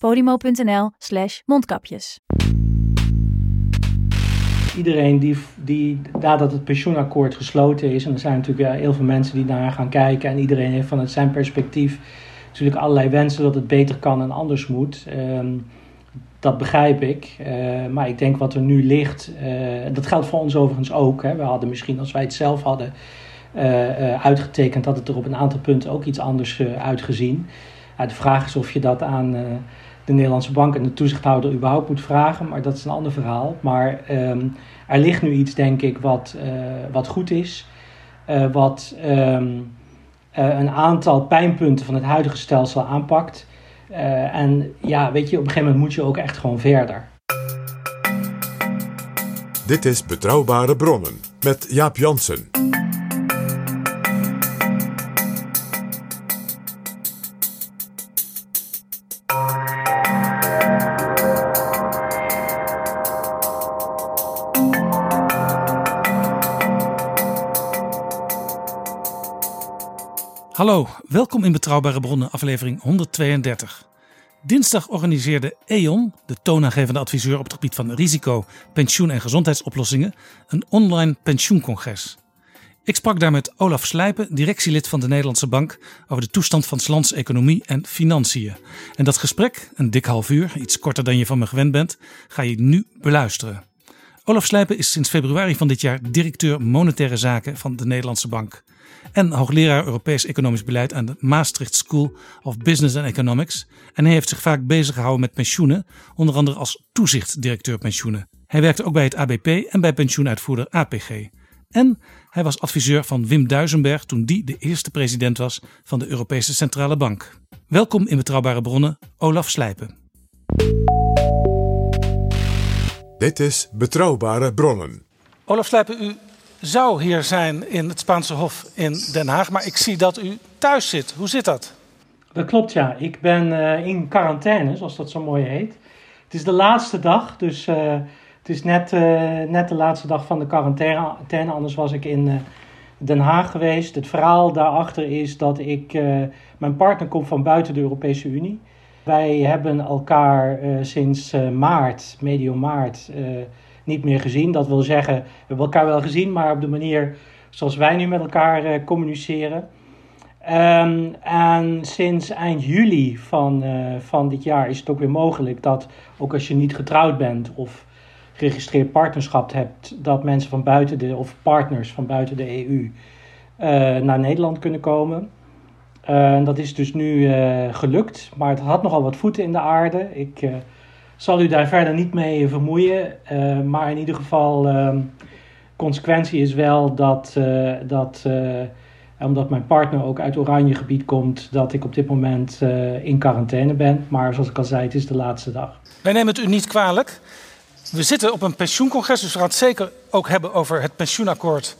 podimo.nl slash mondkapjes. iedereen die, die nadat het pensioenakkoord gesloten is, en er zijn natuurlijk heel veel mensen die naar gaan kijken, en iedereen heeft vanuit zijn perspectief natuurlijk allerlei wensen dat het beter kan en anders moet. Ehm, dat begrijp ik. Eh, maar ik denk wat er nu ligt, eh, dat geldt voor ons overigens ook. Hè. We hadden misschien, als wij het zelf hadden eh, uitgetekend, had het er op een aantal punten ook iets anders uitgezien. De vraag is of je dat aan de Nederlandse bank en de toezichthouder überhaupt moet vragen, maar dat is een ander verhaal. Maar ehm, er ligt nu iets, denk ik, wat, eh, wat goed is. eh, wat ehm, eh, een aantal pijnpunten van het huidige stelsel aanpakt. En ja, weet je, op een gegeven moment moet je ook echt gewoon verder. Dit is Betrouwbare Bronnen met Jaap Jansen. Hallo, welkom in Betrouwbare Bronnen, aflevering 132. Dinsdag organiseerde E.ON, de toonaangevende adviseur op het gebied van risico, pensioen en gezondheidsoplossingen, een online pensioencongres. Ik sprak daar met Olaf Slijpen, directielid van de Nederlandse Bank, over de toestand van 's lands economie en financiën. En dat gesprek, een dik half uur, iets korter dan je van me gewend bent, ga je nu beluisteren. Olaf Slijpen is sinds februari van dit jaar directeur monetaire zaken van de Nederlandse Bank. En hoogleraar Europees economisch beleid aan de Maastricht School of Business and Economics. En hij heeft zich vaak bezig gehouden met pensioenen, onder andere als toezichtdirecteur pensioenen. Hij werkte ook bij het ABP en bij pensioenuitvoerder APG. En hij was adviseur van Wim Duisenberg toen die de eerste president was van de Europese Centrale Bank. Welkom in Betrouwbare Bronnen, Olaf Slijpen. Dit is Betrouwbare Bronnen. Olaf Slijpen, u zou hier zijn in het Spaanse Hof in Den Haag, maar ik zie dat u thuis zit. Hoe zit dat? Dat klopt, ja. Ik ben eh, in quarantaine, zoals dat zo mooi heet. Het is de laatste dag, dus eh, het is net, eh, net de laatste dag van de quarantaine. Anders was ik in eh, Den Haag geweest. Het verhaal daarachter is dat ik... eh, mijn partner komt van buiten de Europese Unie. Wij hebben elkaar eh, sinds eh, maart, medio maart, eh, niet meer gezien. Dat wil zeggen, we hebben elkaar wel gezien, maar op de manier zoals wij nu met elkaar communiceren. Ehm, en sinds eind juli van, van dit jaar is het ook weer mogelijk dat, ook als je niet getrouwd bent of geregistreerd partnerschap hebt, dat mensen van buiten de, of partners van buiten de EU naar Nederland kunnen komen. Eh, dat is dus nu eh, gelukt, maar het had nogal wat voeten in de aarde. Ik eh, zal u daar verder niet mee vermoeien, maar in ieder geval, ehm, consequentie is wel dat, dat omdat mijn partner ook uit oranje gebied komt, dat ik op dit moment in quarantaine ben. Maar zoals ik al zei, het is de laatste dag. Wij nemen het u niet kwalijk. We zitten op een pensioencongres, dus we gaan het zeker ook hebben over het pensioenakkoord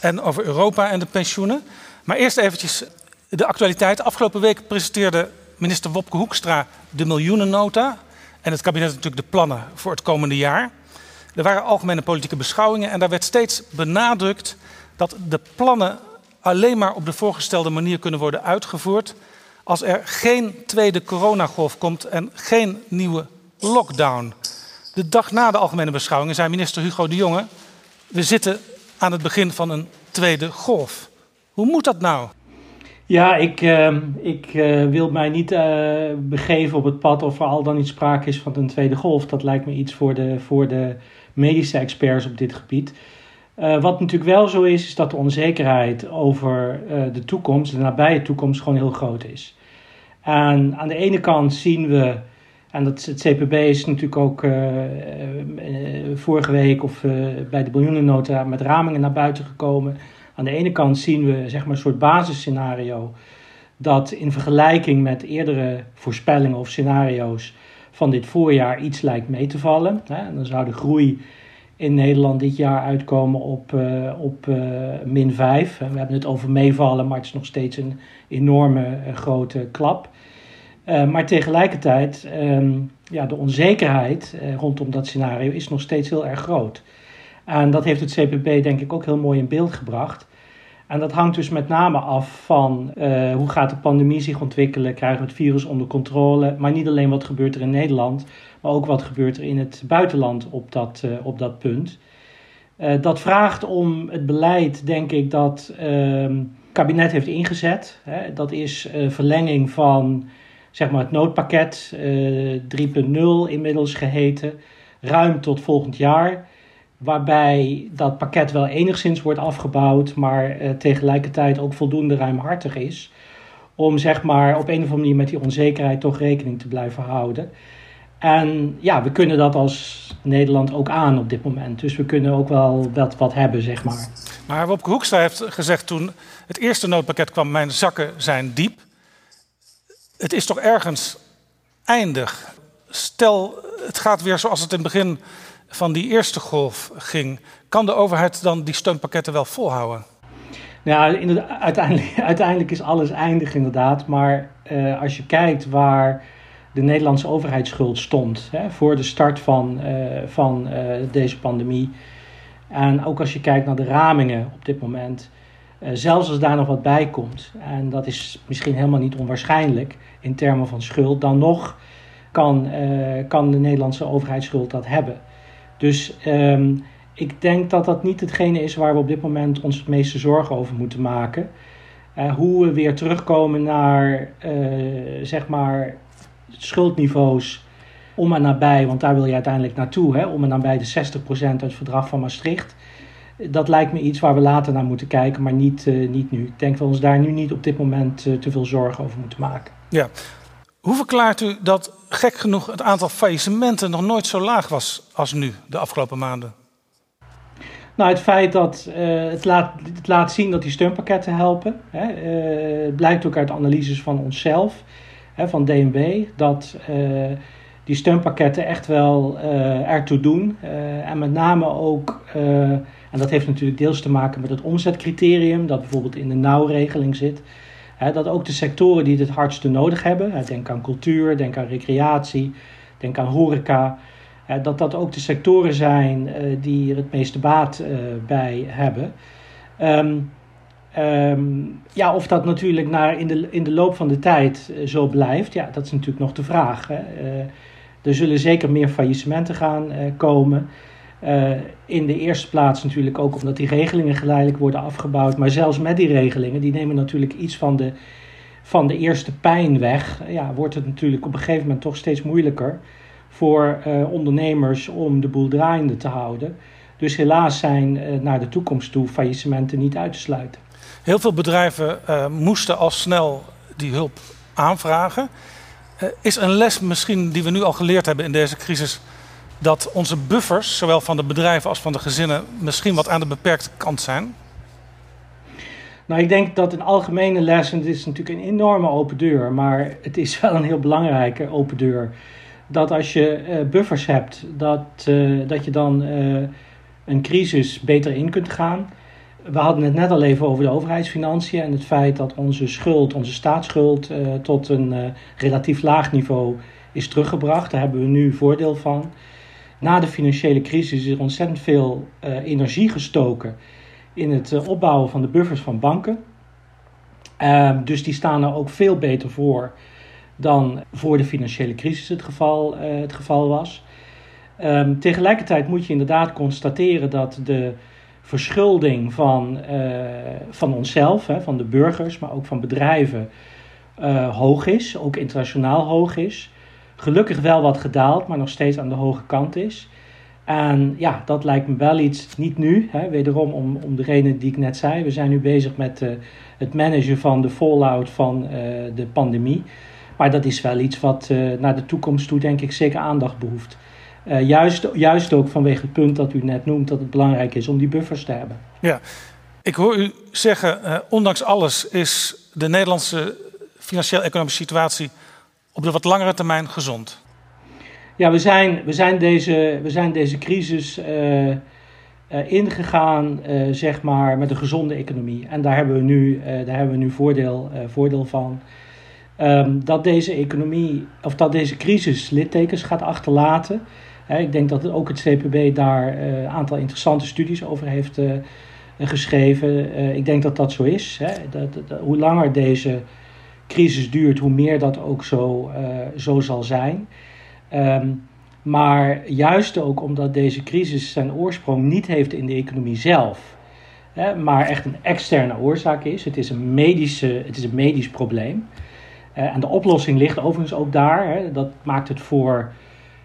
en over Europa en de pensioenen. Maar eerst eventjes de actualiteit. Afgelopen week presenteerde minister Wopke Hoekstra de miljoenennota en het kabinet natuurlijk de plannen voor het komende jaar. Er waren algemene politieke beschouwingen en daar werd steeds benadrukt dat de plannen alleen maar op de voorgestelde manier kunnen worden uitgevoerd als er geen tweede coronagolf komt en geen nieuwe lockdown. De dag na de algemene beschouwingen zei minister Hugo de Jonge: We zitten aan het begin van een tweede golf. Hoe moet dat nou? Ja, ik, ehm, ik eh, wil mij niet uh, begeven op het pad of er al dan niet sprake is van een tweede golf. Dat lijkt me iets voor de, voor de medische experts op dit gebied. Uh, wat natuurlijk wel zo is, is dat de onzekerheid over de toekomst, de nabije toekomst, gewoon heel groot is. En aan de ene kant zien we, en dat, het CPB is natuurlijk ook vorige week of bij de miljoenennota met ramingen naar buiten gekomen aan de ene kant zien we zeg maar, een soort basisscenario dat in vergelijking met eerdere voorspellingen of scenario's van dit voorjaar iets lijkt mee te vallen. En dan zou de groei in Nederland dit jaar uitkomen op, uh, op uh, min 5. We hebben het over meevallen, maar het is nog steeds een enorme uh, grote klap. maar tegelijkertijd, um, ja, de onzekerheid rondom dat scenario is nog steeds heel erg groot. En dat heeft het CPB denk ik ook heel mooi in beeld gebracht. En dat hangt dus met name af van uh, hoe gaat de pandemie zich ontwikkelen, krijgen we het virus onder controle, maar niet alleen wat gebeurt er in Nederland, maar ook wat gebeurt er in het buitenland op dat, uh, op dat punt. Uh, dat vraagt om het beleid, denk ik, dat ehm, het kabinet heeft ingezet. Hè. Dat is verlenging van zeg maar, het noodpakket 3.0 inmiddels geheten, ruim tot volgend jaar waarbij dat pakket wel enigszins wordt afgebouwd, maar uh, tegelijkertijd ook voldoende ruimhartig is. Om zeg maar op een of andere manier met die onzekerheid toch rekening te blijven houden. En ja, we kunnen dat als Nederland ook aan op dit moment. Dus we kunnen ook wel wat, wat hebben, zeg maar. Maar Wopke Hoekstra heeft gezegd toen het eerste noodpakket kwam... mijn zakken zijn diep. Het is toch ergens eindig. Stel, het gaat weer zoals het in het begin van die eerste golf ging, kan de overheid dan die steunpakketten wel volhouden? Nou, uiteindelijk, uiteindelijk is alles eindig inderdaad. Maar uh, als je kijkt waar de Nederlandse overheidsschuld stond hè, voor de start van, uh, van uh, deze pandemie. En ook als je kijkt naar de ramingen op dit moment. zelfs als daar nog wat bij komt, en dat is misschien helemaal niet onwaarschijnlijk in termen van schuld, dan nog kan, kan de Nederlandse overheidsschuld dat hebben. Dus um, ik denk dat dat niet hetgene is waar we op dit moment ons het meeste zorgen over moeten maken. Uh, hoe we weer terugkomen naar, uh, zeg maar, schuldniveaus om en nabij, want daar wil je uiteindelijk naartoe, hè, om en nabij de 60% uit het verdrag van Maastricht. Dat lijkt me iets waar we later naar moeten kijken, maar niet, uh, niet nu. Ik denk dat we ons daar nu niet op dit moment te veel zorgen over moeten maken. Ja, hoe verklaart u dat gek genoeg het aantal faillissementen nog nooit zo laag was als nu, de afgelopen maanden? Nou, het feit dat uh, het, laat, het laat zien dat die steunpakketten helpen. Hè. Het blijkt ook uit analyses van onszelf, hè, van DNB, dat uh, die steunpakketten echt wel ertoe doen. en met name ook, en dat heeft natuurlijk deels te maken met het omzetcriterium, dat bijvoorbeeld in de nauwregeling zit dat ook de sectoren die het hardste nodig hebben, denk aan cultuur, denk aan recreatie, denk aan horeca, dat dat ook de sectoren zijn uh, die er het meeste baat uh, bij hebben. Um, um, ja, of dat natuurlijk naar in, de, in de loop van de tijd uh, zo blijft, ja, dat is natuurlijk nog de vraag. Er zullen zeker meer faillissementen gaan komen. Uh, in de eerste plaats natuurlijk ook omdat die regelingen geleidelijk worden afgebouwd. Maar zelfs met die regelingen, die nemen natuurlijk iets van de, van de eerste pijn weg. Ja, wordt het natuurlijk op een gegeven moment toch steeds moeilijker voor uh, ondernemers om de boel draaiende te houden. Dus helaas zijn uh, naar de toekomst toe faillissementen niet uit te sluiten. Heel veel bedrijven moesten al snel die hulp aanvragen. is een les misschien die we nu al geleerd hebben in deze crisis dat onze buffers, zowel van de bedrijven als van de gezinnen, misschien wat aan de beperkte kant zijn? Nou, ik denk dat een algemene les, en het is natuurlijk een enorme open deur, maar het is wel een heel belangrijke open deur. Dat als je uh, buffers hebt, dat, uh, dat je dan uh, een crisis beter in kunt gaan. We hadden het net al even over de overheidsfinanciën en het feit dat onze schuld, onze staatsschuld, tot een relatief laag niveau is teruggebracht. Daar hebben we nu voordeel van na de financiële crisis is er ontzettend veel uh, energie gestoken in het uh, opbouwen van de buffers van banken. Uh, dus die staan er ook veel beter voor dan voor de financiële crisis het geval, eh, het geval was. Um, tegelijkertijd moet je inderdaad constateren dat de verschulding van, van onszelf, hè, van de burgers, maar ook van bedrijven, hoog is, ook internationaal hoog is. Gelukkig wel wat gedaald, maar nog steeds aan de hoge kant is. En ja, dat lijkt me wel iets, niet nu, hè, wederom om, om de reden die ik net zei. We zijn nu bezig met uh, het managen van de fallout van uh, de pandemie. Maar dat is wel iets wat uh, naar de toekomst toe, denk ik, zeker aandacht behoeft. juist, juist ook vanwege het punt dat u net noemt, dat het belangrijk is om die buffers te hebben. Ja, ik hoor u zeggen, ondanks alles is de Nederlandse financieel-economische situatie op de wat langere termijn gezond. Ja, we zijn, we zijn, deze, we zijn deze crisis uh, uh, ingegaan, uh, zeg maar, met een gezonde economie. En daar hebben we nu, daar hebben we nu voordeel, voordeel van. Um, dat deze economie, of dat deze crisis littekens gaat achterlaten. ik denk dat ook het CPB daar een aantal interessante studies over heeft geschreven. ik denk dat dat zo is. Dat, hoe langer deze crisis duurt, hoe meer dat ook zo, zo zal zijn. Um, maar juist ook omdat deze crisis zijn oorsprong niet heeft in de economie zelf, hè, maar echt een externe oorzaak is. Het is een, medische, het is een medisch probleem. Uh, en de oplossing ligt overigens ook daar. Hè. Dat maakt het voor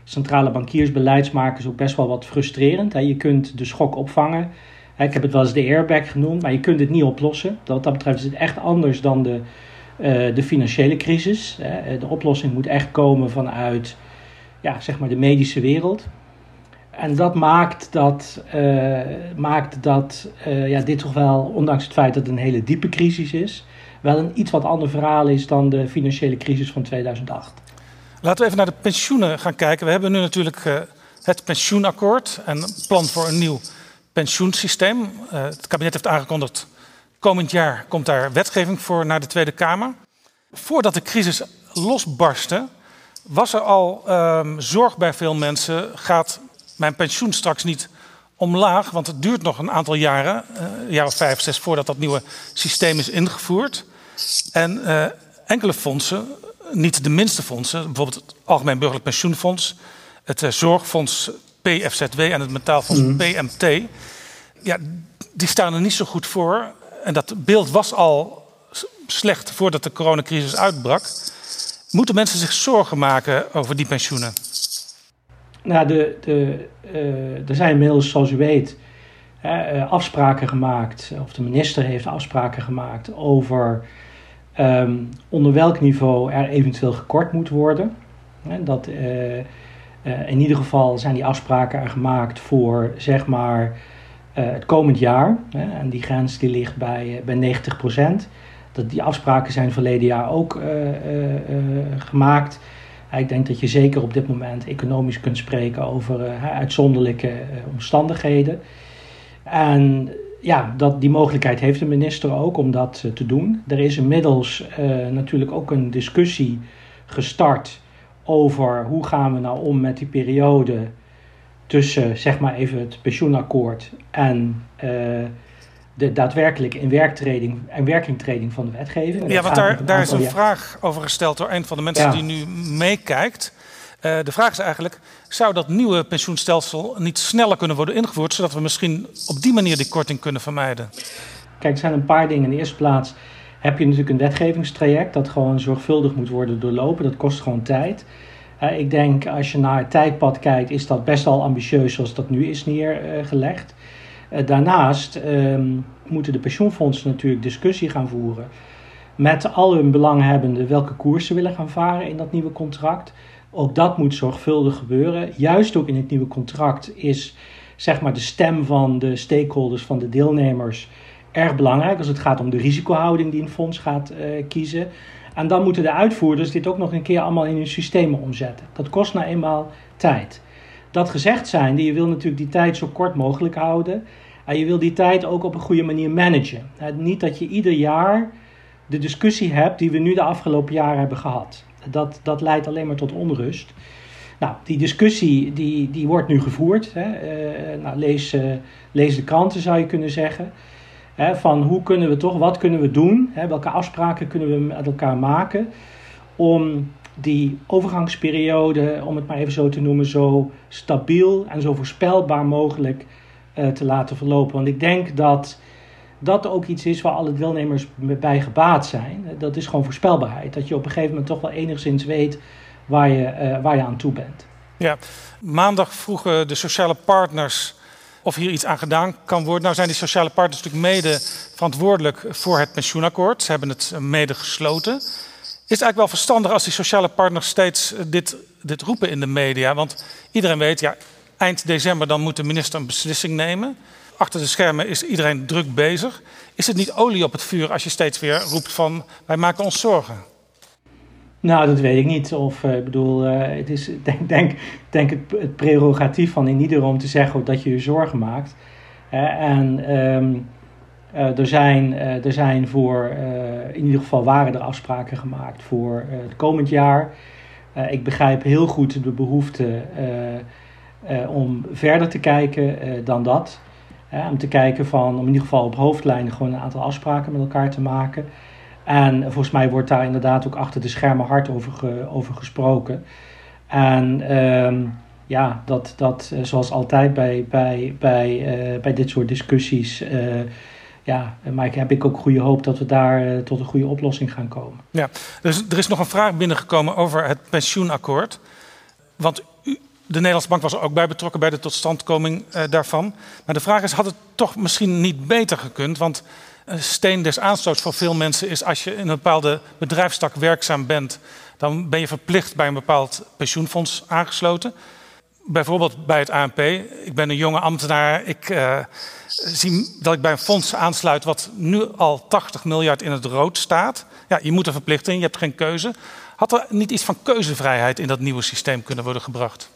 centrale bankiers, beleidsmakers ook best wel wat frustrerend. Hè. Je kunt de schok opvangen. Ik heb het wel eens de airbag genoemd, maar je kunt het niet oplossen. Wat dat betreft is het echt anders dan de, de financiële crisis. De oplossing moet echt komen vanuit ja, zeg maar de medische wereld. En dat maakt dat, uh, maakt dat ja, dit toch wel, ondanks het feit dat het een hele diepe crisis is, wel een iets wat ander verhaal is dan de financiële crisis van 2008. Laten we even naar de pensioenen gaan kijken. We hebben nu natuurlijk het pensioenakkoord en een plan voor een nieuw pensioensysteem. het kabinet heeft aangekondigd, komend jaar komt daar wetgeving voor naar de Tweede Kamer. Voordat de crisis losbarstte, was er al um, zorg bij veel mensen, gaat mijn pensioen straks niet omlaag? Want het duurt nog een aantal jaren, uh, een jaar of vijf, zes, voordat dat nieuwe systeem is ingevoerd. En uh, enkele fondsen, niet de minste fondsen, bijvoorbeeld het Algemeen Burgerlijk Pensioenfonds, het uh, Zorgfonds PFZW en het Metaalfonds mm. PMT, ja, die staan er niet zo goed voor. En dat beeld was al slecht voordat de coronacrisis uitbrak. Moeten mensen zich zorgen maken over die pensioenen? Nou, de, de, uh, er zijn inmiddels, zoals u weet, uh, afspraken gemaakt, of de minister heeft afspraken gemaakt over um, onder welk niveau er eventueel gekort moet worden. dat, uh, in ieder geval zijn die afspraken er gemaakt voor zeg maar het komend jaar. en die grens die ligt bij, bij 90 procent. Dat die afspraken zijn verleden jaar ook uh, gemaakt. ik denk dat je zeker op dit moment economisch kunt spreken over uitzonderlijke omstandigheden. En ja, dat, die mogelijkheid heeft de minister ook om dat te doen. Er is inmiddels natuurlijk ook een discussie gestart over hoe gaan we nou om met die periode tussen zeg maar even het pensioenakkoord en de daadwerkelijke inwerktreding en werkingtreding van de wetgeving. Ja, want daar, daar is een vraag over gesteld door een van de mensen die nu meekijkt. Uh, de vraag is eigenlijk, zou dat nieuwe pensioenstelsel niet sneller kunnen worden ingevoerd, zodat we misschien op die manier die korting kunnen vermijden? Kijk, er zijn een paar dingen. In de eerste plaats heb je natuurlijk een wetgevingstraject dat gewoon zorgvuldig moet worden doorlopen. Dat kost gewoon tijd. Ik denk, als je naar het tijdpad kijkt, is dat best wel ambitieus zoals dat nu is neergelegd. Eh, daarnaast ehm, moeten de pensioenfondsen natuurlijk discussie gaan voeren met al hun belanghebbenden welke koers ze willen gaan varen in dat nieuwe contract. Ook dat moet zorgvuldig gebeuren. Juist ook in het nieuwe contract is zeg maar, de stem van de stakeholders, van de deelnemers, erg belangrijk als het gaat om de risicohouding die een fonds gaat uh, kiezen. En dan moeten de uitvoerders dit ook nog een keer allemaal in hun systemen omzetten. Dat kost nou eenmaal tijd. Dat gezegd zijnde, je wil natuurlijk die tijd zo kort mogelijk houden. En je wil die tijd ook op een goede manier managen. Niet dat je ieder jaar de discussie hebt die we nu de afgelopen jaren hebben gehad. Dat, dat leidt alleen maar tot onrust. Nou, die discussie die, die wordt nu gevoerd. Hè. Uh, nou, lees, lees de kranten zou je kunnen zeggen. Van hoe kunnen we toch, wat kunnen we doen? Hè, welke afspraken kunnen we met elkaar maken om die overgangsperiode, om het maar even zo te noemen, zo stabiel en zo voorspelbaar mogelijk te laten verlopen. Want ik denk dat dat ook iets is waar alle deelnemers bij gebaat zijn. Dat is gewoon voorspelbaarheid. Dat je op een gegeven moment toch wel enigszins weet waar je, waar je aan toe bent. Ja, maandag vroegen de sociale partners of hier iets aan gedaan kan worden. Nou zijn die sociale partners natuurlijk mede verantwoordelijk voor het pensioenakkoord. Ze hebben het mede gesloten. Is het eigenlijk wel verstandig als die sociale partners steeds dit, dit roepen in de media? Want iedereen weet, ja, eind december dan moet de minister een beslissing nemen. Achter de schermen is iedereen druk bezig. Is het niet olie op het vuur als je steeds weer roept van wij maken ons zorgen? Nou, dat weet ik niet. Of uh, ik bedoel, uh, het is denk, denk, denk het, het, prerogatief van in ieder om te zeggen dat je je zorgen maakt. Uh, en um, er, zijn, er zijn voor, in ieder geval waren er afspraken gemaakt voor het komend jaar. ik begrijp heel goed de behoefte om verder te kijken dan dat. om te kijken van, om in ieder geval op hoofdlijnen gewoon een aantal afspraken met elkaar te maken. En volgens mij wordt daar inderdaad ook achter de schermen hard over, over gesproken. En um, ja, dat, dat eh, zoals altijd bij, bij, bij, uh, bij dit soort discussies. Uh, ja, ik heb ik ook goede hoop dat we daar tot een goede oplossing gaan komen. Ja, dus er is nog een vraag binnengekomen over het pensioenakkoord. Want u, de Nederlandse Bank was er ook bij betrokken bij de totstandkoming daarvan. Maar de vraag is, had het toch misschien niet beter gekund? Want een steen des aanstoots voor veel mensen is als je in een bepaalde bedrijfstak werkzaam bent, dan ben je verplicht bij een bepaald pensioenfonds aangesloten. Bijvoorbeeld bij het ANP. Ik ben een jonge ambtenaar. Ik uh, zie dat ik bij een fonds aansluit wat nu al 80 miljard in het rood staat. Ja, je moet er verplicht in, je hebt geen keuze. Had er niet iets van keuzevrijheid in dat nieuwe systeem kunnen worden gebracht?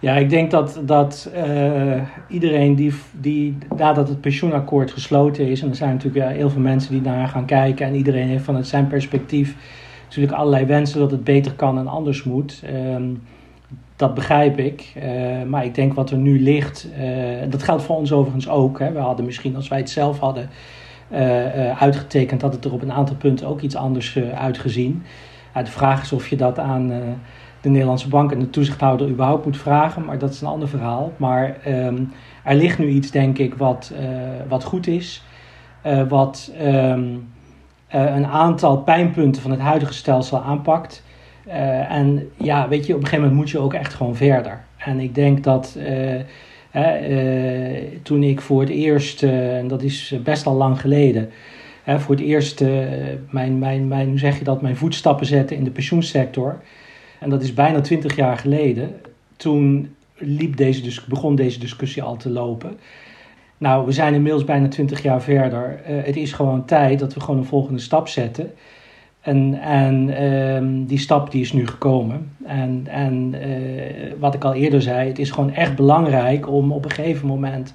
Ja, ik denk dat, dat uh, iedereen die, die nadat het pensioenakkoord gesloten is, en er zijn natuurlijk heel veel mensen die naar gaan kijken, en iedereen heeft vanuit zijn perspectief natuurlijk allerlei wensen dat het beter kan en anders moet. Um, dat begrijp ik. Uh, maar ik denk wat er nu ligt, uh, dat geldt voor ons overigens ook. Hè. We hadden misschien, als wij het zelf hadden uitgetekend, had het er op een aantal punten ook iets anders uitgezien. de vraag is of je dat aan de Nederlandse bank en de toezichthouder überhaupt moet vragen, maar dat is een ander verhaal. Maar um, er ligt nu iets, denk ik, wat, uh, wat goed is. Uh, wat um, uh, een aantal pijnpunten van het huidige stelsel aanpakt. en ja, weet je, op een gegeven moment moet je ook echt gewoon verder. En ik denk dat toen ik voor het eerst, en dat is best al lang geleden, voor het eerst mijn, mijn, mijn, hoe zeg je dat, mijn voetstappen zette in de pensioensector en dat is bijna twintig jaar geleden. Toen liep deze, begon deze discussie al te lopen. Nou, we zijn inmiddels bijna twintig jaar verder. Uh, het is gewoon tijd dat we gewoon een volgende stap zetten. En, en um, die stap die is nu gekomen. En, en uh, wat ik al eerder zei, het is gewoon echt belangrijk om op een gegeven moment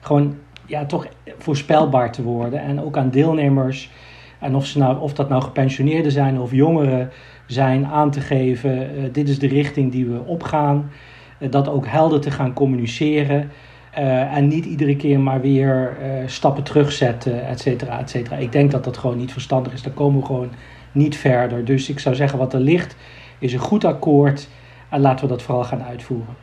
gewoon ja, toch voorspelbaar te worden. En ook aan deelnemers, en of, ze nou, of dat nou gepensioneerden zijn of jongeren, zijn aan te geven, uh, dit is de richting die we opgaan. Uh, dat ook helder te gaan communiceren. Uh, en niet iedere keer maar weer stappen terugzetten, et cetera, et cetera. Ik denk dat dat gewoon niet verstandig is. Dan komen we gewoon niet verder. Dus ik zou zeggen, wat er ligt, is een goed akkoord. En laten we dat vooral gaan uitvoeren.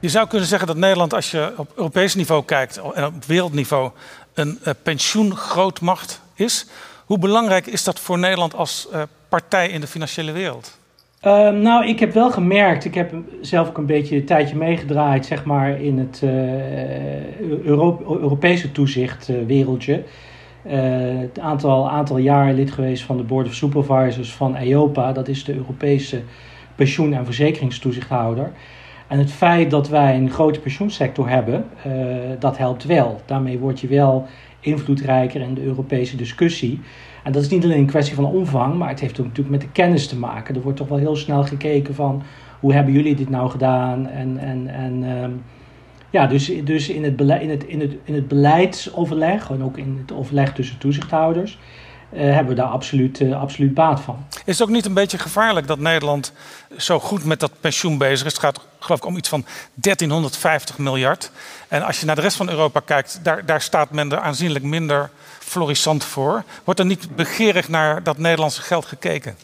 Je zou kunnen zeggen dat Nederland, als je op Europees niveau kijkt en op wereldniveau, een pensioengrootmacht is. Hoe belangrijk is dat voor Nederland als partij in de financiële wereld? Uh, nou, ik heb wel gemerkt, ik heb zelf ook een beetje een tijdje meegedraaid, zeg maar, in het Euro Europese toezichtwereldje. Uh, het aantal, aantal jaar lid geweest van de Board of Supervisors van EIOPA, dat is de Europese pensioen- en verzekeringstoezichthouder. En het feit dat wij een grote pensioensector hebben, uh, dat helpt wel. Daarmee word je wel invloedrijker in de Europese discussie. En dat is niet alleen een kwestie van omvang, maar het heeft ook natuurlijk met de kennis te maken. Er wordt toch wel heel snel gekeken van hoe hebben jullie dit nou gedaan? En, en, en um, ja, dus, dus in, het in, het, in, het, in het beleidsoverleg en ook in het overleg tussen toezichthouders. Uh, hebben we daar absoluut, uh, absoluut baat van. Is het ook niet een beetje gevaarlijk dat Nederland zo goed met dat pensioen bezig is? Het gaat geloof ik om iets van 1350 miljard. En als je naar de rest van Europa kijkt, daar, daar staat men er aanzienlijk minder florissant voor. Wordt er niet begeerig naar dat Nederlandse geld gekeken?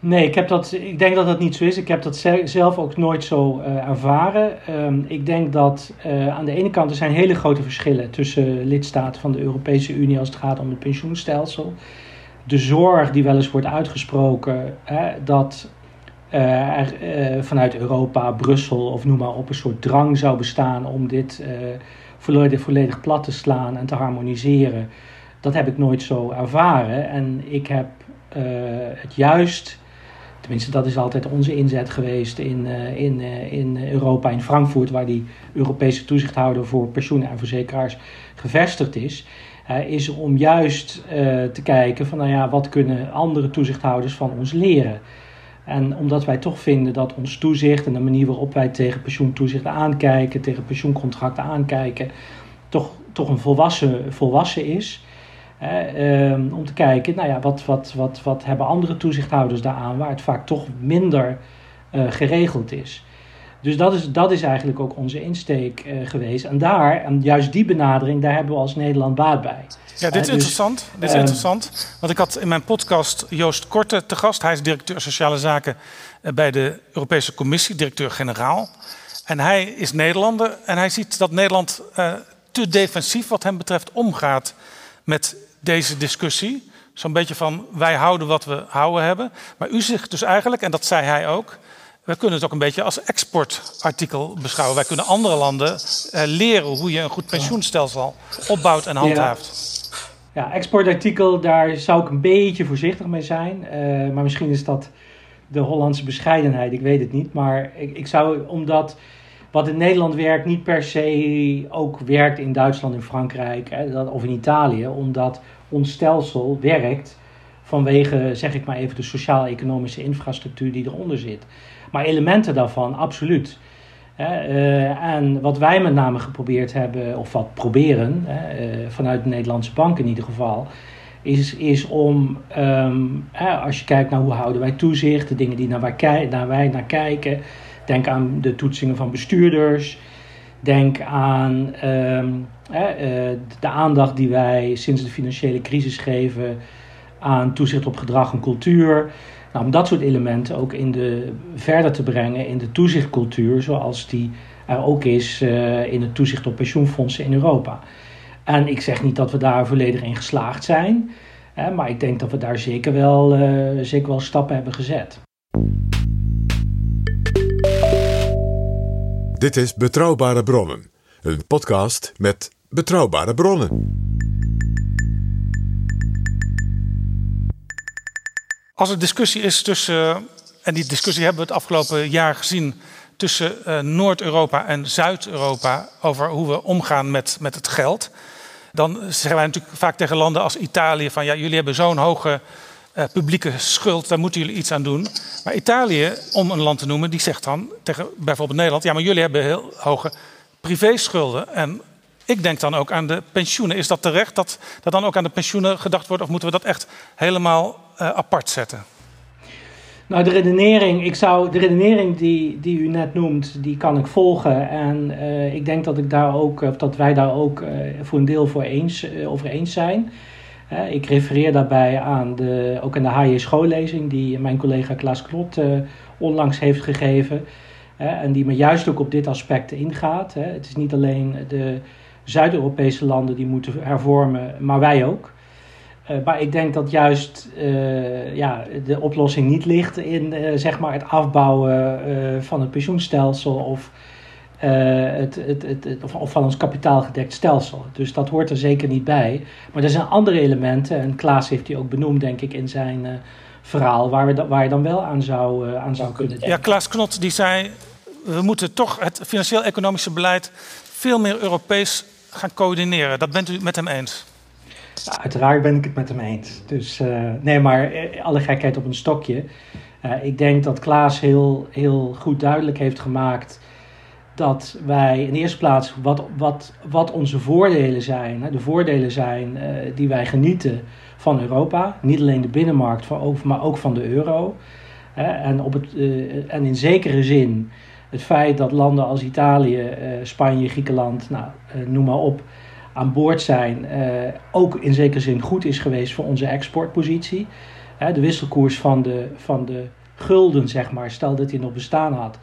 Nee, ik, heb dat, ik denk dat dat niet zo is. Ik heb dat zelf ook nooit zo uh, ervaren. Um, ik denk dat uh, aan de ene kant er zijn hele grote verschillen tussen lidstaten van de Europese Unie als het gaat om het pensioenstelsel. De zorg die wel eens wordt uitgesproken hè, dat uh, er vanuit Europa, Brussel of noem maar op een soort drang zou bestaan om dit volledig, volledig plat te slaan en te harmoniseren. Dat heb ik nooit zo ervaren. En ik heb het juist Tenminste, dat is altijd onze inzet geweest in, uh, in, uh, in Europa, in Frankfurt, waar die Europese toezichthouder voor pensioenen en verzekeraars gevestigd is. Uh, is om juist te kijken van, nou ja, wat kunnen andere toezichthouders van ons leren? En omdat wij toch vinden dat ons toezicht en de manier waarop wij tegen pensioentoezicht aankijken, tegen pensioencontracten aankijken, toch, toch een volwassen, volwassen is. Ehm, om te kijken, nou ja, wat, wat, wat, wat hebben andere toezichthouders daaraan, waar het vaak toch minder uh, geregeld is. Dus dat is, dat is eigenlijk ook onze insteek uh, geweest. En daar, en juist die benadering, daar hebben we als Nederland baat bij. Ja, dit is uh, interessant. dit is uh, interessant. Want ik had in mijn podcast Joost Korte te gast. Hij is directeur sociale zaken bij de Europese Commissie, directeur-generaal. En hij is Nederlander en hij ziet dat Nederland te defensief wat hem betreft omgaat met deze discussie. Zo'n beetje van wij houden wat we houden hebben. Maar u zegt dus eigenlijk, en dat zei hij ook, we kunnen het ook een beetje als exportartikel beschouwen. Wij kunnen andere landen eh, leren hoe je een goed pensioenstelsel opbouwt en handhaaft. Ja. ja, exportartikel, daar zou ik een beetje voorzichtig mee zijn. Uh, maar misschien is dat de Hollandse bescheidenheid, ik weet het niet. Maar ik, ik zou, omdat wat in Nederland werkt, niet per se ook werkt in Duitsland, in Frankrijk of in Italië, omdat ons stelsel werkt vanwege, zeg ik maar even, de sociaal-economische infrastructuur die eronder zit. Maar elementen daarvan, absoluut. Uh, en wat wij met name geprobeerd hebben, of wat proberen, uh, vanuit de Nederlandse bank in ieder geval, is, is om, um, als je kijkt naar hoe houden wij toezicht, de dingen die naar wij naar kijken, denk aan de toetsingen van bestuurders, denk aan um, de aandacht die wij sinds de financiële crisis geven aan toezicht op gedrag en cultuur. Nou, om dat soort elementen ook in de, verder te brengen in de toezichtcultuur, zoals die er ook is uh, in het toezicht op pensioenfondsen in Europa. En ik zeg niet dat we daar volledig in geslaagd zijn, hè, maar ik denk dat we daar zeker wel, uh, zeker wel stappen hebben gezet. Dit is Betrouwbare Bronnen, een podcast met betrouwbare bronnen. Als er discussie is tussen, en die discussie hebben we het afgelopen jaar gezien, tussen uh, Noord-Europa en Zuid-Europa over hoe we omgaan met, met het geld. Dan zeggen wij natuurlijk vaak tegen landen als Italië van ja, jullie hebben zo'n hoge uh, publieke schuld, daar moeten jullie iets aan doen. Maar Italië, om een land te noemen, die zegt dan tegen bijvoorbeeld Nederland: ja, maar jullie hebben heel hoge privéschulden. En ik denk dan ook aan de pensioenen. Is dat terecht dat, dat dan ook aan de pensioenen gedacht wordt, of moeten we dat echt helemaal uh, apart zetten? Nou, de redenering, ik zou, de redenering die, die u net noemt, die kan ik volgen. En uh, ik denk dat, ik daar ook, dat wij daar ook voor een deel voor eens, over eens zijn. Ik refereer daarbij aan de, ook aan de HJ schoollezing die mijn collega Klaas Klot onlangs heeft gegeven. en die me juist ook op dit aspect ingaat. Het is niet alleen de Zuid-Europese landen die moeten hervormen, maar wij ook. Uh, maar ik denk dat juist uh, ja, de oplossing niet ligt in zeg maar het afbouwen van het pensioenstelsel of, het, het, het, of, of, van ons kapitaalgedekt stelsel. Dus dat hoort er zeker niet bij. Maar er zijn andere elementen, en Klaas heeft die ook benoemd, denk ik, in zijn verhaal, waar, we waar je dan wel aan zou, aan zou kunnen denken. Ja, Klaas Knot die zei: we moeten toch het financieel-economische beleid veel meer Europees gaan coördineren. Dat bent u met hem eens? Ja, uiteraard ben ik het met hem eens. Dus uh, nee, maar eh, alle gekheid op een stokje. Uh, ik denk dat Klaas heel, heel goed duidelijk heeft gemaakt dat wij in de eerste plaats wat, wat, wat onze voordelen zijn. Hè, de voordelen zijn uh, die wij genieten van Europa. Niet alleen de binnenmarkt, maar ook van de euro. en, op het, en in zekere zin het feit dat landen als Italië, uh, Spanje, Griekenland, nou, noem maar op, aan boord zijn, ook in zekere zin goed is geweest voor onze exportpositie. de wisselkoers van de, van de gulden, zeg maar, stel dat hij nog bestaan had,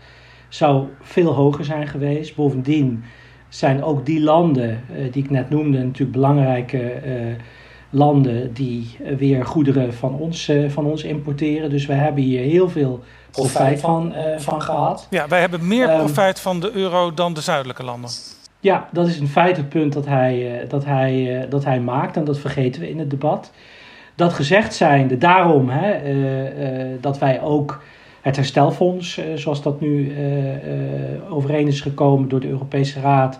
zou veel hoger zijn geweest. Bovendien zijn ook die landen uh, die ik net noemde natuurlijk belangrijke uh, landen die weer goederen van ons, uh, van ons importeren. Dus we hebben hier heel veel profijt van, van gehad. Ja, wij hebben meer profijt van de euro dan de zuidelijke landen. Ja, dat is in feite het punt dat hij, dat, hij, dat hij maakt en dat vergeten we in het debat. Dat gezegd zijnde, daarom hè, dat wij ook het herstelfonds, eh, zoals dat nu eh, eh, overeen is gekomen door de Europese Raad,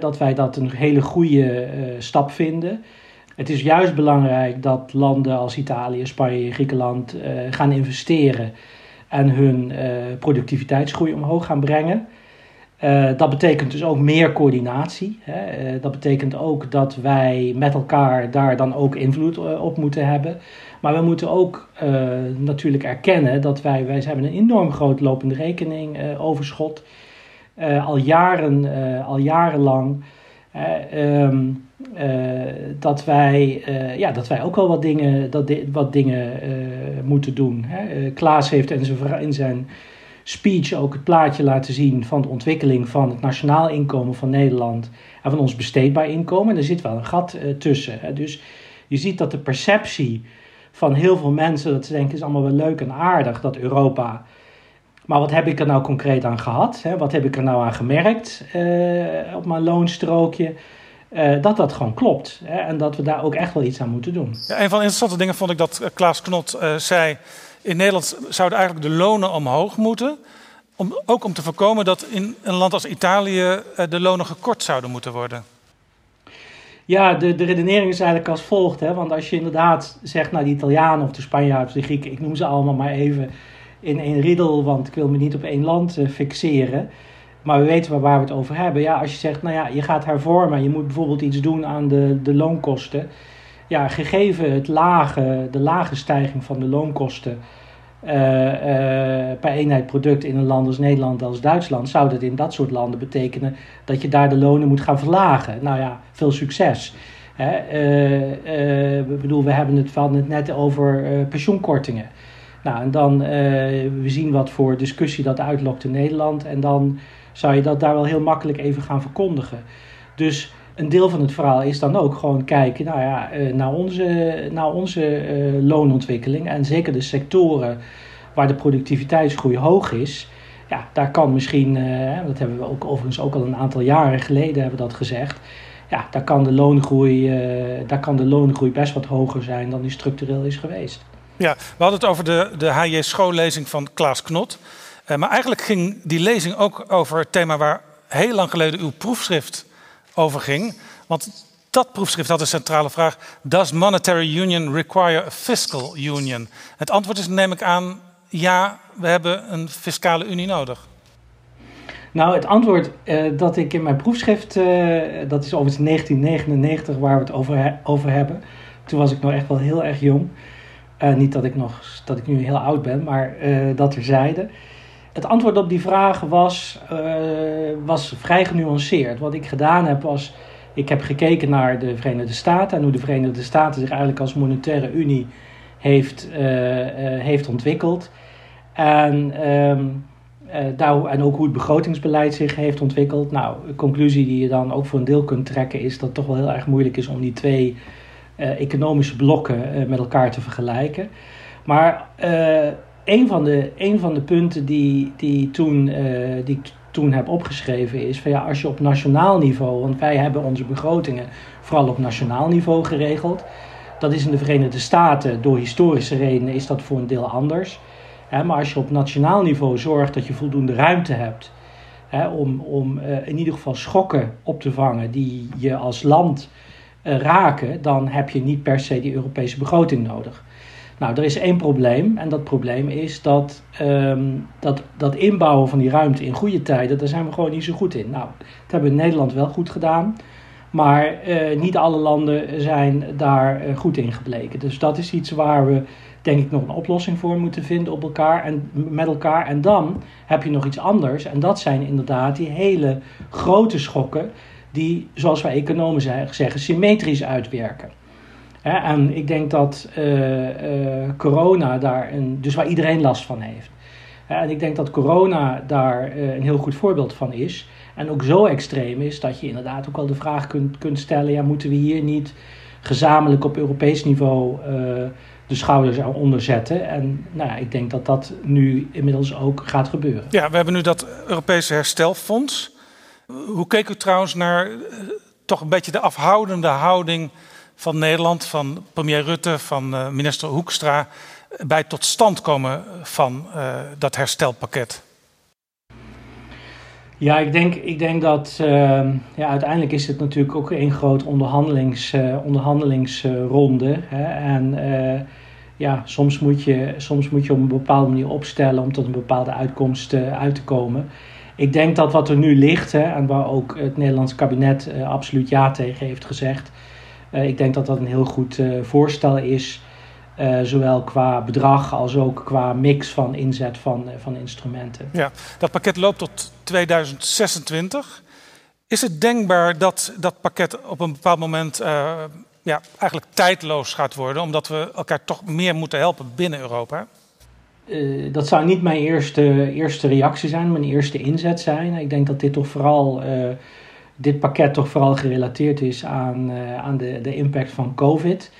dat wij dat een hele goede stap vinden. Het is juist belangrijk dat landen als Italië, Spanje, Griekenland gaan investeren en hun productiviteitsgroei omhoog gaan brengen. dat betekent dus ook meer coördinatie. Hè. dat betekent ook dat wij met elkaar daar dan ook invloed op moeten hebben. Maar we moeten ook uh, natuurlijk erkennen dat wij, wij hebben een enorm groot lopende rekening uh, overschot. Uh, al, jaren, al jarenlang. Um, dat, wij, ja, dat wij ook wel wat dingen, dat wat dingen moeten doen. Hè. Klaas heeft in zijn, in zijn speech ook het plaatje laten zien van de ontwikkeling van het nationaal inkomen van Nederland en van ons besteedbaar inkomen. En er zit wel een gat tussen. Hè. Dus je ziet dat de perceptie van heel veel mensen dat ze denken is allemaal wel leuk en aardig dat Europa. Maar wat heb ik er nou concreet aan gehad? Hè? Wat heb ik er nou aan gemerkt uh, op mijn loonstrookje? Uh, dat dat gewoon klopt. Hè? En dat we daar ook echt wel iets aan moeten doen. Ja, een van de interessante dingen vond ik dat eh, Klaas Knot zei. In Nederland zouden eigenlijk de lonen omhoog moeten. Om, ook om te voorkomen dat in een land als Italië de lonen gekort zouden moeten worden. Ja, de, de redenering is eigenlijk als volgt. Hè? Want als je inderdaad zegt, nou, de Italianen of de Spanjaarden of de Grieken, ik noem ze allemaal maar even in één riddel, want ik wil me niet op één land uh, fixeren. Maar we weten waar, we het over hebben. Ja, als je zegt, nou ja, je gaat hervormen, je moet bijvoorbeeld iets doen aan de, de loonkosten. Ja, gegeven het lage, de lage stijging van de loonkosten per eenheid product in een land als Nederland als Duitsland, zou dat in dat soort landen betekenen dat je daar de lonen moet gaan verlagen. Nou ja, veel succes. Hè? Uh, bedoel, we hebben het, van het net over pensioenkortingen. Nou, en dan we zien wat voor discussie dat uitlokt in Nederland. En dan zou je dat daar wel heel makkelijk even gaan verkondigen. Dus een deel van het verhaal is dan ook gewoon kijken nou ja, eh, naar onze, naar onze eh, loonontwikkeling. En zeker de sectoren waar de productiviteitsgroei hoog is. Ja, daar kan misschien, uh, dat hebben we ook overigens ook al een aantal jaren geleden hebben dat gezegd. Ja, daar kan de loongroei, daar kan de loongroei best wat hoger zijn dan die structureel is geweest. Ja, we hadden het over de, de HJ schoollezing van Klaas Knot. Maar eigenlijk ging die lezing ook over het thema waar heel lang geleden uw proefschrift over ging. Want dat proefschrift had de centrale vraag: Does monetary union require a fiscal union? Het antwoord is, neem ik aan, ja, we hebben een fiscale unie nodig. Nou, het antwoord uh, dat ik in mijn proefschrift, uh, dat is overigens 1999 waar we het over, hebben. Toen was ik nog echt wel heel erg jong. Uh, niet dat ik, nog, dat ik nu heel oud ben, maar dat terzijde. Het antwoord op die vraag was, uh, was vrij genuanceerd. Wat ik gedaan heb was, ik heb gekeken naar de Verenigde Staten en hoe de Verenigde Staten zich eigenlijk als monetaire unie heeft, uh, uh, heeft ontwikkeld. En, um, daar, en ook hoe het begrotingsbeleid zich heeft ontwikkeld. Nou, de conclusie die je dan ook voor een deel kunt trekken is dat het toch wel heel erg moeilijk is om die twee economische blokken met elkaar te vergelijken. Maar een van de, van de punten die, die, toen, uh, die ik toen heb opgeschreven is van ja, als je op nationaal niveau, want wij hebben onze begrotingen vooral op nationaal niveau geregeld. Dat is in de Verenigde Staten door historische redenen is dat voor een deel anders. Hè, maar als je op nationaal niveau zorgt dat je voldoende ruimte hebt hè, om, om uh, in ieder geval schokken op te vangen die je als land uh, raken, dan heb je niet per se die Europese begroting nodig. Nou, er is één probleem en dat probleem is dat, um, dat dat inbouwen van die ruimte in goede tijden, daar zijn we gewoon niet zo goed in. Nou, dat hebben we in Nederland wel goed gedaan, maar uh, niet alle landen zijn daar uh, goed in gebleken. Dus dat is iets waar we denk ik nog een oplossing voor moeten vinden op elkaar en met elkaar. En dan heb je nog iets anders en dat zijn inderdaad die hele grote schokken die, zoals wij economen zeggen, symmetrisch uitwerken. En ik denk dat eh, eh, corona daar, een, dus waar iedereen last van heeft. en ik denk dat corona daar eh, een heel goed voorbeeld van is. En ook zo extreem is dat je inderdaad ook wel de vraag kunt, kunt stellen: ja, moeten we hier niet gezamenlijk op Europees niveau de schouders eronder zetten? En nou ja, ik denk dat dat nu inmiddels ook gaat gebeuren. Ja, we hebben nu dat Europese herstelfonds. Hoe keek u trouwens naar toch een beetje de afhoudende houding van Nederland, van premier Rutte, van uh, minister Hoekstra bij tot stand komen van uh, dat herstelpakket? Ja, ik denk, ik denk dat uh, ja, uiteindelijk is het natuurlijk ook een groot onderhandelings, onderhandelingsronde. Hè? En ja, soms moet, je, soms moet je op een bepaalde manier opstellen om tot een bepaalde uitkomst uit te komen. Ik denk dat wat er nu ligt, hè, en waar ook het Nederlands kabinet absoluut ja tegen heeft gezegd, ik denk dat dat een heel goed uh, voorstel is. Uh, zowel qua bedrag als ook qua mix van inzet van, van instrumenten. Ja, dat pakket loopt tot 2026. Is het denkbaar dat dat pakket op een bepaald moment ja, eigenlijk tijdloos gaat worden, omdat we elkaar toch meer moeten helpen binnen Europa? dat zou niet mijn eerste, eerste reactie zijn, mijn eerste inzet zijn. Ik denk dat dit toch vooral dit pakket toch vooral gerelateerd is aan, uh, aan de, de impact van COVID.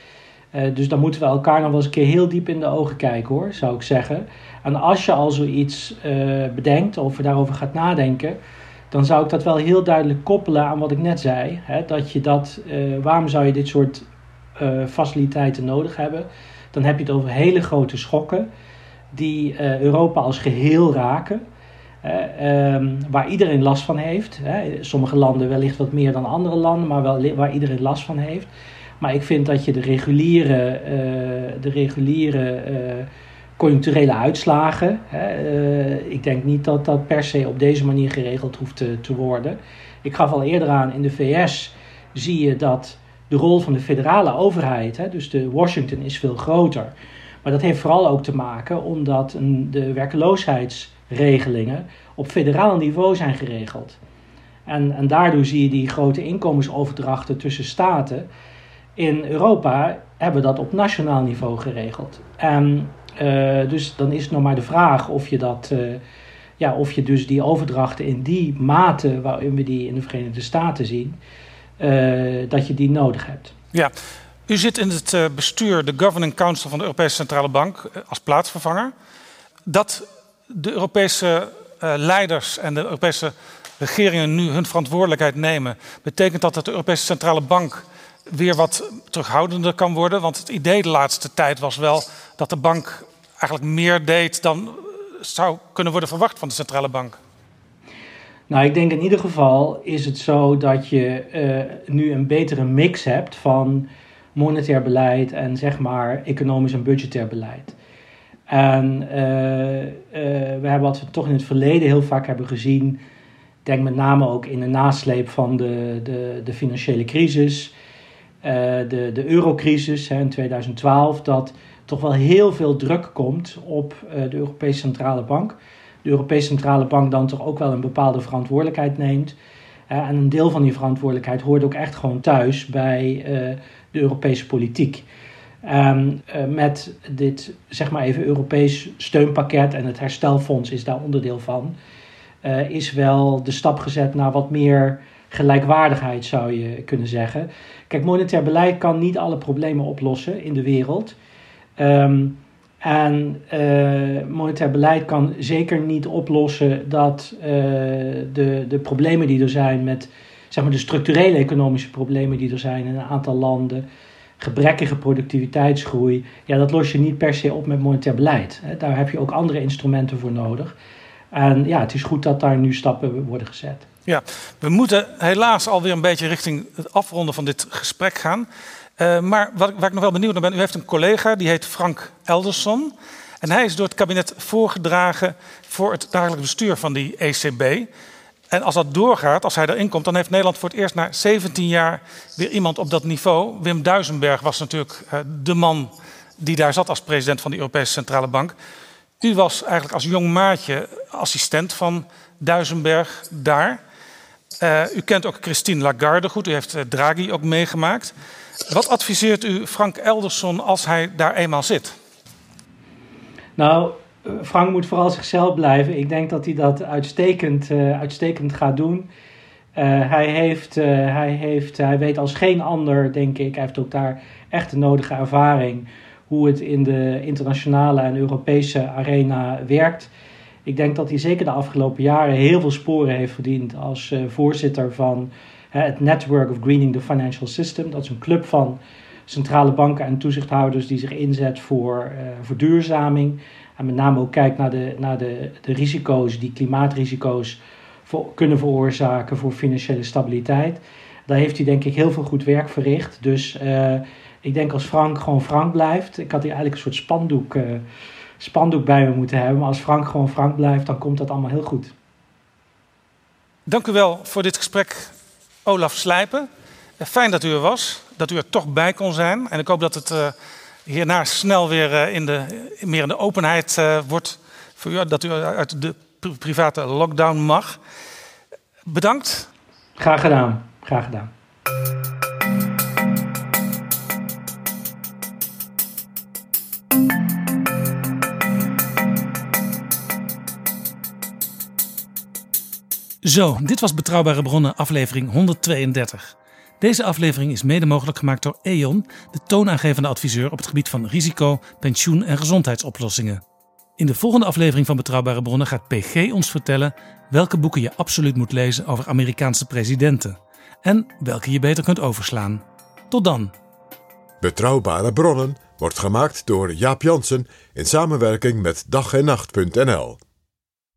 Uh, dus dan moeten we elkaar nog wel eens een keer heel diep in de ogen kijken hoor, zou ik zeggen. En als je al zoiets uh, bedenkt of daarover gaat nadenken, dan zou ik dat wel heel duidelijk koppelen aan wat ik net zei. Hè, dat je dat, waarom zou je dit soort faciliteiten nodig hebben? Dan heb je het over hele grote schokken die Europa als geheel raken. Ehm, waar iedereen last van heeft. Hè. Sommige landen wellicht wat meer dan andere landen, maar wel waar iedereen last van heeft. Maar ik vind dat je de reguliere, uh, de reguliere uh, conjuncturele uitslagen. Hè, uh, ik denk niet dat dat per se op deze manier geregeld hoeft te, te, worden. Ik gaf al eerder aan, in de VS zie je dat de rol van de federale overheid, hè, dus de Washington, is veel groter. Maar dat heeft vooral ook te maken omdat de werkeloosheids regelingen op federaal niveau zijn geregeld. En, en daardoor zie je die grote inkomensoverdrachten tussen staten. In Europa hebben dat op nationaal niveau geregeld. En uh, dus dan is het nog maar de vraag of je dat. Uh, ja, of je dus die overdrachten in die mate waarin we die in de Verenigde Staten zien, uh, dat je die nodig hebt. Ja, u zit in het bestuur, de Governing Council van de Europese Centrale Bank, als plaatsvervanger. Dat de Europese uh, leiders en de Europese regeringen nu hun verantwoordelijkheid nemen, betekent dat dat de Europese Centrale Bank weer wat terughoudender kan worden. Want het idee de laatste tijd was wel dat de bank eigenlijk meer deed dan zou kunnen worden verwacht van de centrale bank. Nou, ik denk in ieder geval is het zo dat je nu een betere mix hebt van monetair beleid en zeg maar economisch en budgetair beleid. En uh, uh, we hebben wat we toch in het verleden heel vaak hebben gezien. Denk met name ook in de nasleep van de, de, de financiële crisis, uh, de, de eurocrisis hè, in 2012, dat toch wel heel veel druk komt op de Europese Centrale Bank. De Europese Centrale Bank dan toch ook wel een bepaalde verantwoordelijkheid neemt. en een deel van die verantwoordelijkheid hoort ook echt gewoon thuis bij de Europese politiek. Um, met dit, zeg maar even, Europees steunpakket en het herstelfonds is daar onderdeel van, uh, is wel de stap gezet naar wat meer gelijkwaardigheid, zou je kunnen zeggen. Kijk, monetair beleid kan niet alle problemen oplossen in de wereld. Um, en uh, monetair beleid kan zeker niet oplossen dat de, de problemen die er zijn met zeg maar, de structurele economische problemen die er zijn in een aantal landen gebrekkige productiviteitsgroei, ja, dat los je niet per se op met monetair beleid. Daar heb je ook andere instrumenten voor nodig. En ja, het is goed dat daar nu stappen worden gezet. Ja, we moeten helaas alweer een beetje richting het afronden van dit gesprek gaan. Uh, maar wat, waar ik nog wel benieuwd naar ben, u heeft een collega die heet Frank Elderson. En hij is door het kabinet voorgedragen voor het dagelijks bestuur van die ECB. En als dat doorgaat, als hij erin komt, dan heeft Nederland voor het eerst na 17 jaar weer iemand op dat niveau. Wim Duisenberg was natuurlijk uh, de man die daar zat als president van de Europese Centrale Bank. U was eigenlijk als jong maatje assistent van Duisenberg daar. Uh, u kent ook Christine Lagarde goed, u heeft uh, Draghi ook meegemaakt. Wat adviseert u Frank Elderson als hij daar eenmaal zit? Nou, Frank moet vooral zichzelf blijven. Ik denk dat hij dat uitstekend, uh, uitstekend gaat doen. hij, heeft, hij, heeft, hij weet als geen ander, denk ik, hij heeft ook daar echt de nodige ervaring hoe het in de internationale en Europese arena werkt. Ik denk dat hij zeker de afgelopen jaren heel veel sporen heeft verdiend als voorzitter van het Network of Greening the Financial System. Dat is een club van centrale banken en toezichthouders die zich inzet voor verduurzaming. En met name ook kijkt naar de, naar de, de risico's die klimaatrisico's voor, kunnen veroorzaken voor financiële stabiliteit. Daar heeft hij denk ik heel veel goed werk verricht. Dus ik denk als Frank gewoon Frank blijft. Ik had hier eigenlijk een soort spandoek, uh, spandoek bij me moeten hebben. Maar als Frank gewoon Frank blijft, dan komt dat allemaal heel goed. Dank u wel voor dit gesprek, Olaf Slijpen. Eh, fijn dat u er was, dat u er toch bij kon zijn. En ik hoop dat het uh, hierna snel weer in de, meer in de openheid uh, wordt voor u, dat u uit de private lockdown mag. Bedankt. Graag gedaan. Graag gedaan. Zo, dit was Betrouwbare Bronnen, aflevering 132. Deze aflevering is mede mogelijk gemaakt door E.ON, de toonaangevende adviseur op het gebied van risico, pensioen en gezondheidsoplossingen. In de volgende aflevering van Betrouwbare Bronnen gaat PG ons vertellen welke boeken je absoluut moet lezen over Amerikaanse presidenten en welke je beter kunt overslaan. Tot dan. Betrouwbare Bronnen wordt gemaakt door Jaap Jansen in samenwerking met dag en nacht.nl.